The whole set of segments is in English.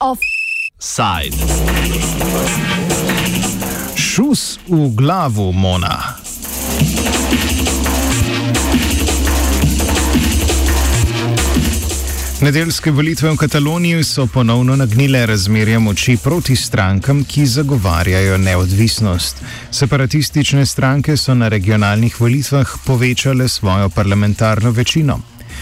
Offside. Šus v glavu Mona. Nedeljske volitve v Kataloniji so ponovno nagnile razmerje moči proti strankam, ki zagovarjajo neodvisnost. Separatistične stranke so na regionalnih volitvah povečale svojo parlamentarno večino.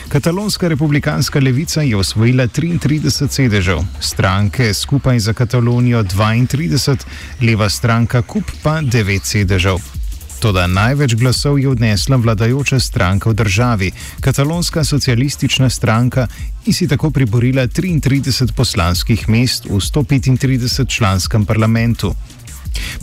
Katalonska republikanska levica je osvojila 33 sedežev, stranke skupaj za Katalonijo 32, leva stranka Kup pa 9 sedežev. Toda največ glasov je odnesla vladajoča stranka v državi, katalonska socialistična stranka, in si tako priborila 33 poslanskih mest v 135 članskem parlamentu.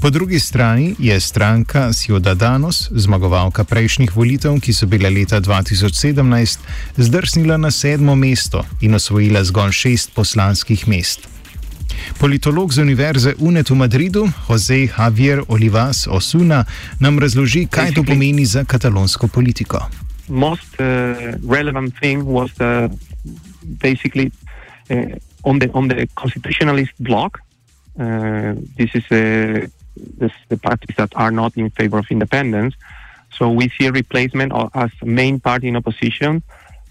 Po drugi strani je stranka Ciudadanos, zmagovalka prejšnjih volitev, ki so bile leta 2017, zdrsnila na sedmo mesto in osvojila zgolj šest poslanskih mest. Politolog z Univerze UNET v Madridu, Jose Javier Olivas Osuna, nam razloži, kaj to pomeni za katalonsko politiko. Most uh, relevant thing was the, basically uh, on the on the constitutionalist bloc. Uh, this is uh, this, the parties that are not in favor of independence. So we see a replacement of, as main party in opposition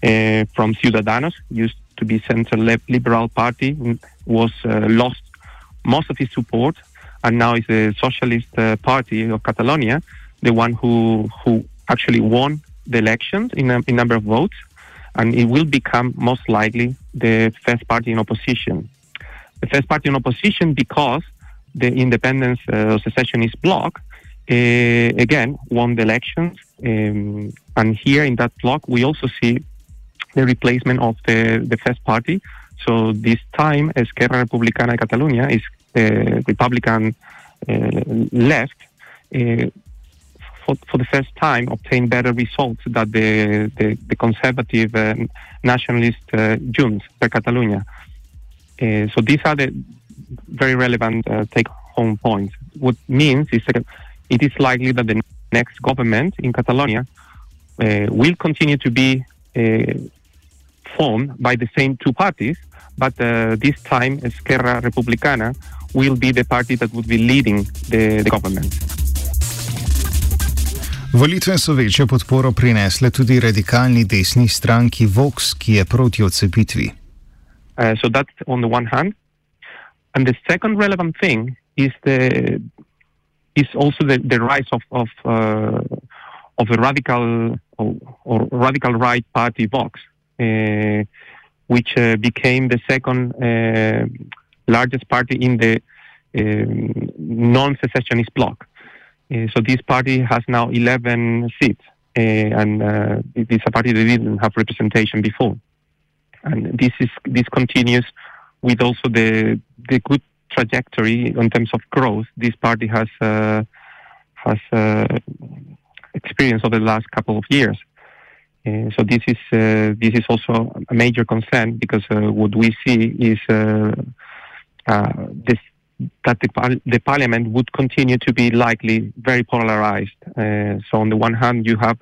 uh, from Ciudadanos, used to be center left liberal party, was uh, lost most of its support, and now is the Socialist uh, Party of Catalonia, the one who who actually won the elections in a in number of votes, and it will become most likely the first party in opposition the first party in opposition because the independence uh, secessionist bloc uh, again won the elections. Um, and here in that bloc, we also see the replacement of the, the first party. So this time, Esquerra Republicana de Catalunya is uh, Republican uh, left. Uh, for, for, the first time, obtained better results than the, the, the conservative uh, nationalist Junts per Catalunya. Uh, so these are the very relevant uh, take-home points. What means is that it is likely that the next government in Catalonia uh, will continue to be formed by the same two parties, but this time Esquerra Republicana will be the party that would be leading the, the government. Volitve so večjo podporo prinesle tudi radikalni desni stranki Vox, ki je proti odcepitvi. Uh, so that's on the one hand. And the second relevant thing is the is also the, the rise of of uh, of the radical or, or, radical right party Vox, uh, which uh, became the second uh, largest party in the um, non-secessionist bloc. Uh, so this party has now 11 seats, and it is a party that didn't have representation before and this is this continues with also the the good trajectory in terms of growth this party has has experienced over the last couple of years. Uh, so this is uh, this is also a major concern because uh, what we see is uh, this that the, the, parliament would continue to be likely very polarized. so on the one hand, you have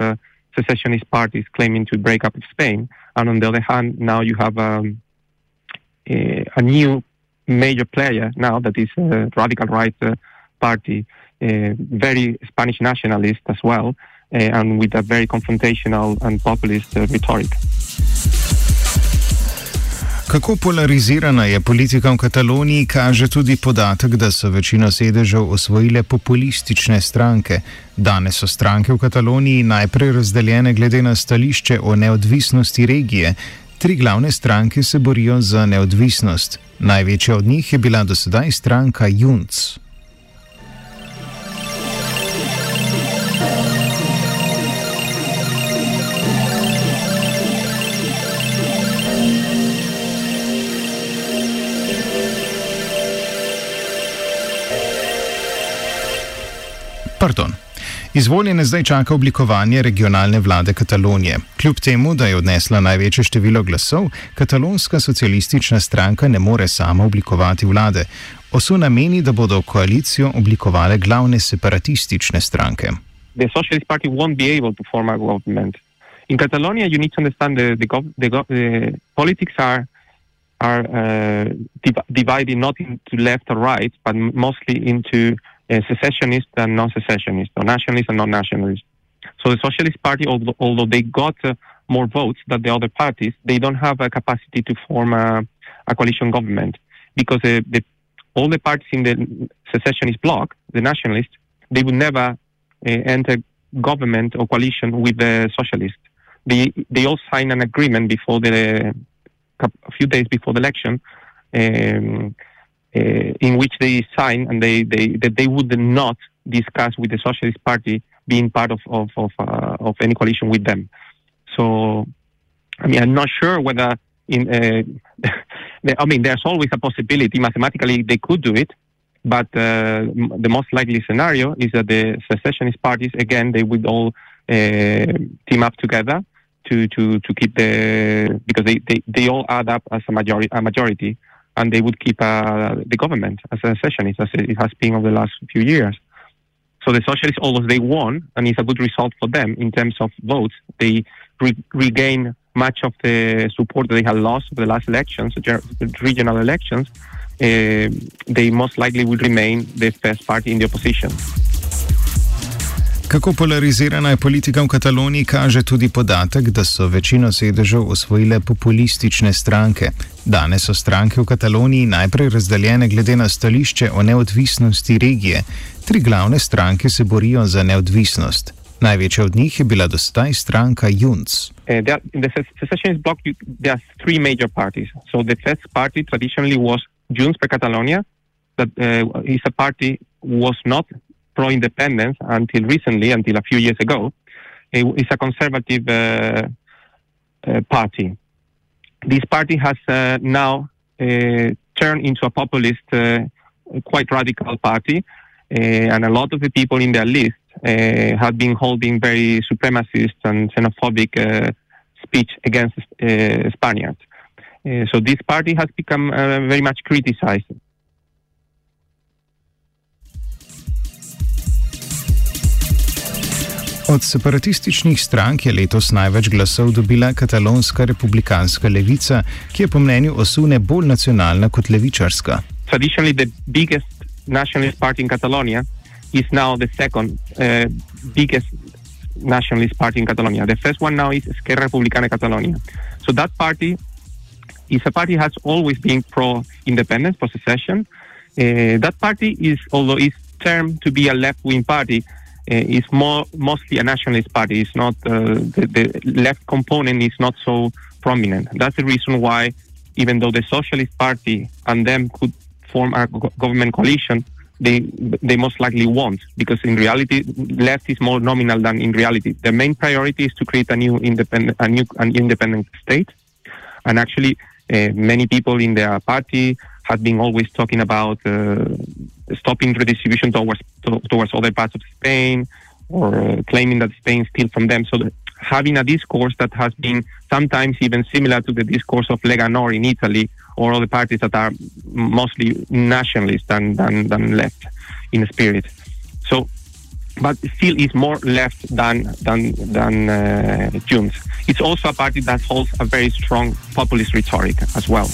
secessionist parties claiming to break up Spain, and on the other hand, now you have um, a, a, new major player now that is a radical right uh, party, uh, very Spanish nationalist as well, uh, and with a very confrontational and populist uh, rhetoric. Kako polarizirana je politika v Kataloniji, kaže tudi podatek, da so večino sedežev osvojile populistične stranke. Danes so stranke v Kataloniji najprej razdeljene glede na stališče o neodvisnosti regije. Tri glavne stranke se borijo za neodvisnost. Največja od njih je bila do sedaj stranka Junc. Pardon. Izvoljene zdaj čaka oblikovanje regionalne vlade Katalonije. Kljub temu, da je odnesla največje število glasov, katalonska socialistična stranka ne more sama oblikovati vlade. Osuna meni, da bodo koalicijo oblikovale glavne separatistične stranke. The Socialist Party won't be able to form a government. In Catalonia, you need to understand the, the, the, the politics are are uh, div divided not into left or right, but mostly into uh, secessionist and non-secessionist, or nationalist and non-nationalist. So the Socialist Party, although, although they got uh, more votes than the other parties, they don't have a capacity to form a, a coalition government because uh, the, all the parties in the secessionist bloc, the nationalists, they would never uh, enter government or coalition with the socialists. They they all signed an agreement before the a few days before the election. Um, in which they signed and they, they that they would not discuss with the Socialist Party being part of of of, uh, of any coalition with them. So, I mean, I'm not sure whether in uh, I mean, there's always a possibility mathematically they could do it, but uh, the most likely scenario is that the secessionist parties again they would all uh, team up together to to to keep the because they, they, they all add up as a majority a majority and they would keep uh, the government as a secessionist, as it has been over the last few years. So the socialists, although they won, and it's a good result for them in terms of votes, they re- regain much of the support that they had lost over the last elections, the regional elections. Uh, they most likely will remain the first party in the opposition. Kako polarizirana je politika v Kataloniji, kaže tudi podatek, da so večino sedežev osvojile populistične stranke. Danes so stranke v Kataloniji najprej razdeljene glede na stališče o neodvisnosti regije. Tri glavne stranke se borijo za neodvisnost. Največja od njih je bila dostaj stranka Junts. Uh, there, in the secessionist bloc, there are three major parties. So the first party traditionally was Junts per Catalonia. That uh, is a party was not pro-independence until recently, until a few years ago. It's a conservative uh, uh, party. This party has uh, now uh, turned into a populist, uh, quite radical party, uh, and a lot of the people in their list have been holding very supremacist and xenophobic speech against Spaniards. so this party has become very much criticized Od separatističnih strank je letos največ glasov dobila katalonska republikanska levica, ki je po mnenju Osune bolj nacionalna kot levičarska. Traditionally, the biggest nationalist party in Catalonia is now the second uh, biggest nationalist party in Catalonia. The first one now is Esquerra Republicana Catalonia. So that party is a party has always been pro-independence, pro-secession. Uh, that party is, although it's termed to be a left-wing party, uh, is more mostly a nationalist party. It's not uh, the, the, left component is not so prominent. That's the reason why, even though the Socialist Party and them could form a government coalition, they they most likely won't because in reality, left is more nominal than in reality. The main priority is to create a new independent a new an independent state, and actually, uh, many people in their party have been always talking about uh, stopping redistribution towards to, towards other parts of Spain or uh, claiming that Spain steals from them. So having a discourse that has been sometimes even similar to the discourse of Lega Nord in Italy or other parties that are mostly nationalist than, than, than left in spirit. So, but still is more left than than than uh, Junts. It's also a party that holds a very strong populist rhetoric as well.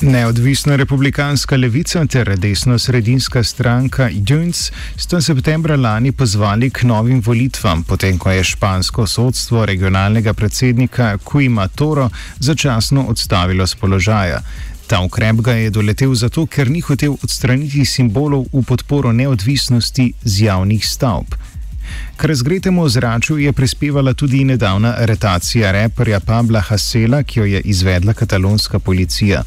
Neodvisna republikanska levica ter desno-sredinska stranka Junts sta septembra lani pozvali k novim volitvam, potem ko je špansko sodstvo regionalnega predsednika Kuima Toro začasno odstavilo z položaja. Ta ukrep ga je doletel zato, ker ni hotel odstraniti simbolov v podporo neodvisnosti z javnih stavb. K razgretemu ozračju je prispevala tudi nedavna aretacija reperja Pabla Hasela, ki jo je izvedla katalonska policija.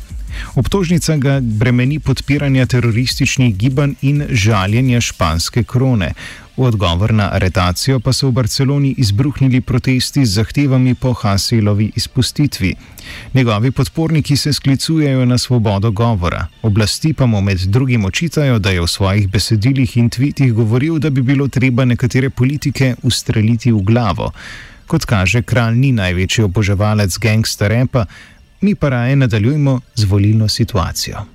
Obtožnica ga bremeni podpiranja terorističnih gibanj in žaljenja španske krone. V odgovor na aretacijo pa so v Barceloni izbruhnili protesti z zahtevami po Hasilovi izpustitvi. Njegovi podporniki se sklicujejo na svobodo govora. Oblasti pa mu med drugim očitajo, da je v svojih besedilih in tvitih govoril, da bi bilo treba nekatere politike ustreliti v glavo. Kot kaže, kralj ni največji oboževalec gangsta repa, mi pa raje nadaljujemo z volilno situacijo.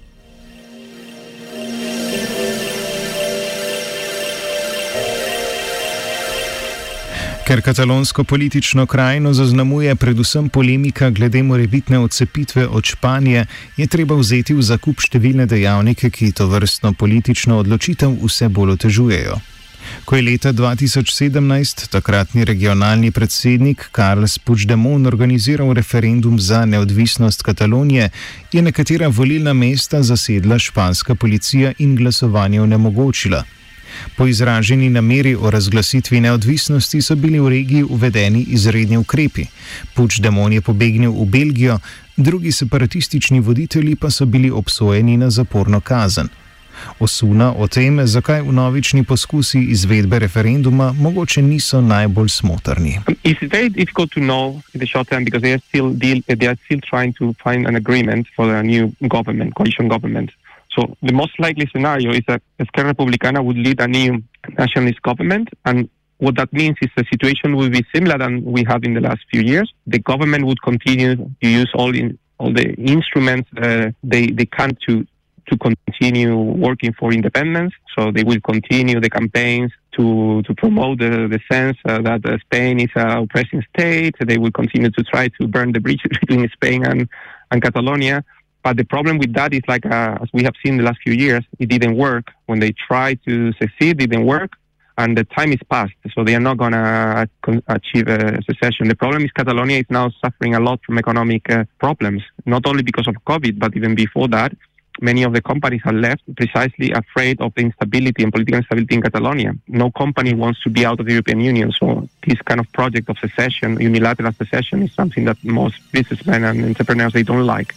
Ker katalonsko politično krajino zaznamuje predvsem polemika glede morebitne odcepitve od Španije, je treba vzeti v zakup številne dejavnike, ki to vrstno politično odločitev vse bolj otežujejo. Ko je leta 2017 takratni regionalni predsednik Carles Puigdemont organiziral referendum za neodvisnost Katalonije, je nekatera volilna mesta zasedla španska policija in glasovanje onemogočila. Po izraženi nameri o razglasitvi neodvisnosti so bili v regiji uvedeni izredni ukrepi. Puigdemont je pobegnil v Belgijo, drugi separatistični voditelji pa so bili obsojeni na zaporno kazen. Osuna o tem, zakaj vnovični poskusi izvedbe referenduma mogoče niso najbolj smotrni. So the most likely scenario is that Esquerra Republicana would lead a new nationalist government, and what that means is the situation will be similar than we had in the last few years. The government would continue to use all in all the instruments uh, they they can to to continue working for independence. So they will continue the campaigns to, to promote the, the sense uh, that uh, Spain is a oppressing state. They will continue to try to burn the bridges between Spain and, and Catalonia. But the problem with that is like, uh, as we have seen the last few years, it didn't work. When they tried to succeed, it didn't work. And the time is past, so they are not going to achieve a secession. The problem is Catalonia is now suffering a lot from economic uh, problems, not only because of COVID, but even before that many of the companies are left precisely afraid of the instability and political instability in Catalonia. No company wants to be out of the European Union, so this kind of project of secession, unilateral secession, is something that most businessmen and entrepreneurs they don't like.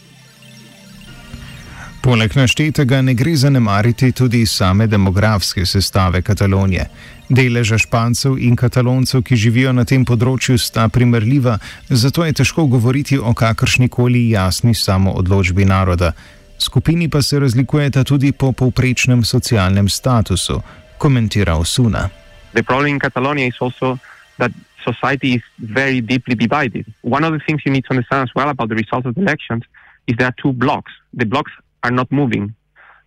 Poleg naštetega ne gre zanemariti tudi same demografske sestave Katalonije. Deleža špancev in kataloncev, ki živijo na tem področju, sta primerljiva, zato je težko govoriti o kakršni koli jasni samoodločbi naroda. Skupini pa se razlikujeta tudi po povprečnem socialnem statusu, komentira Osuna. Society is very deeply divided. One of the things you need to understand as well about the results of the elections is there are two blocks. The blocks are not moving.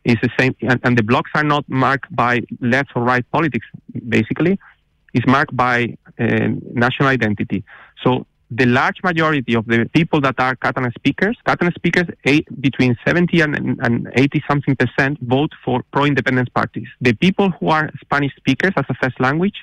It's the same, and, and the blocks are not marked by left or right politics. Basically, it's marked by uh, national identity. So the large majority of the people that are Catalan speakers, Catalan speakers, eight, between 70 and, and 80 something percent vote for pro-independence parties. The people who are Spanish speakers as a first language,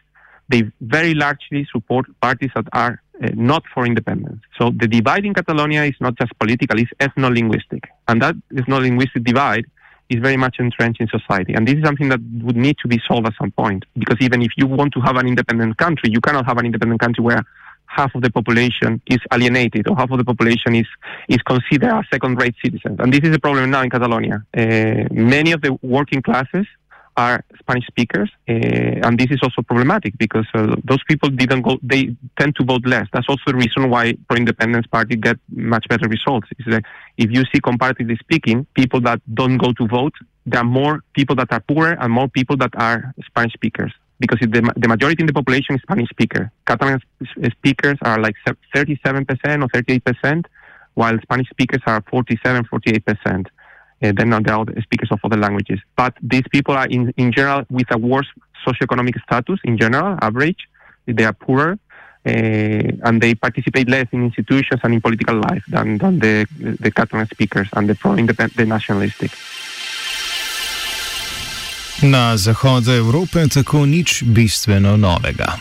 they very largely support parties that are uh, not for independence. So the divide in Catalonia is not just political, it's ethno-linguistic. And that ethno-linguistic divide is very much entrenched in society. And this is something that would need to be solved at some point. Because even if you want to have an independent country, you cannot have an independent country where half of the population is alienated or half of the population is, is considered a second-rate citizen. And this is a problem now in Catalonia. Uh, many of the working classes are Spanish speakers, uh, and this is also problematic because uh, those people didn't go. They tend to vote less. That's also the reason why pro-independence party get much better results. Is that if you see comparatively speaking, people that don't go to vote, there are more people that are poorer and more people that are Spanish speakers because the, the majority in the population is Spanish speaker. Catalan speakers are like 37% or 38%, while Spanish speakers are 47, 48%. Uh, then there are speakers of other languages. But these people are in, in general with a worse socioeconomic status in general, average. They are poorer. Uh, and they participate less in institutions and in political life than, than the, the Catalan speakers and the pro-independent nationalistic. Na zahodu Evrope tako nič bistveno novega.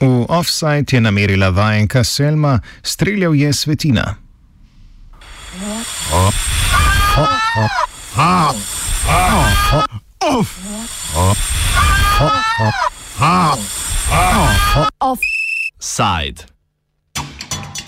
V offside je namerila vajenka Selma, streljal je svetina. Oh. side.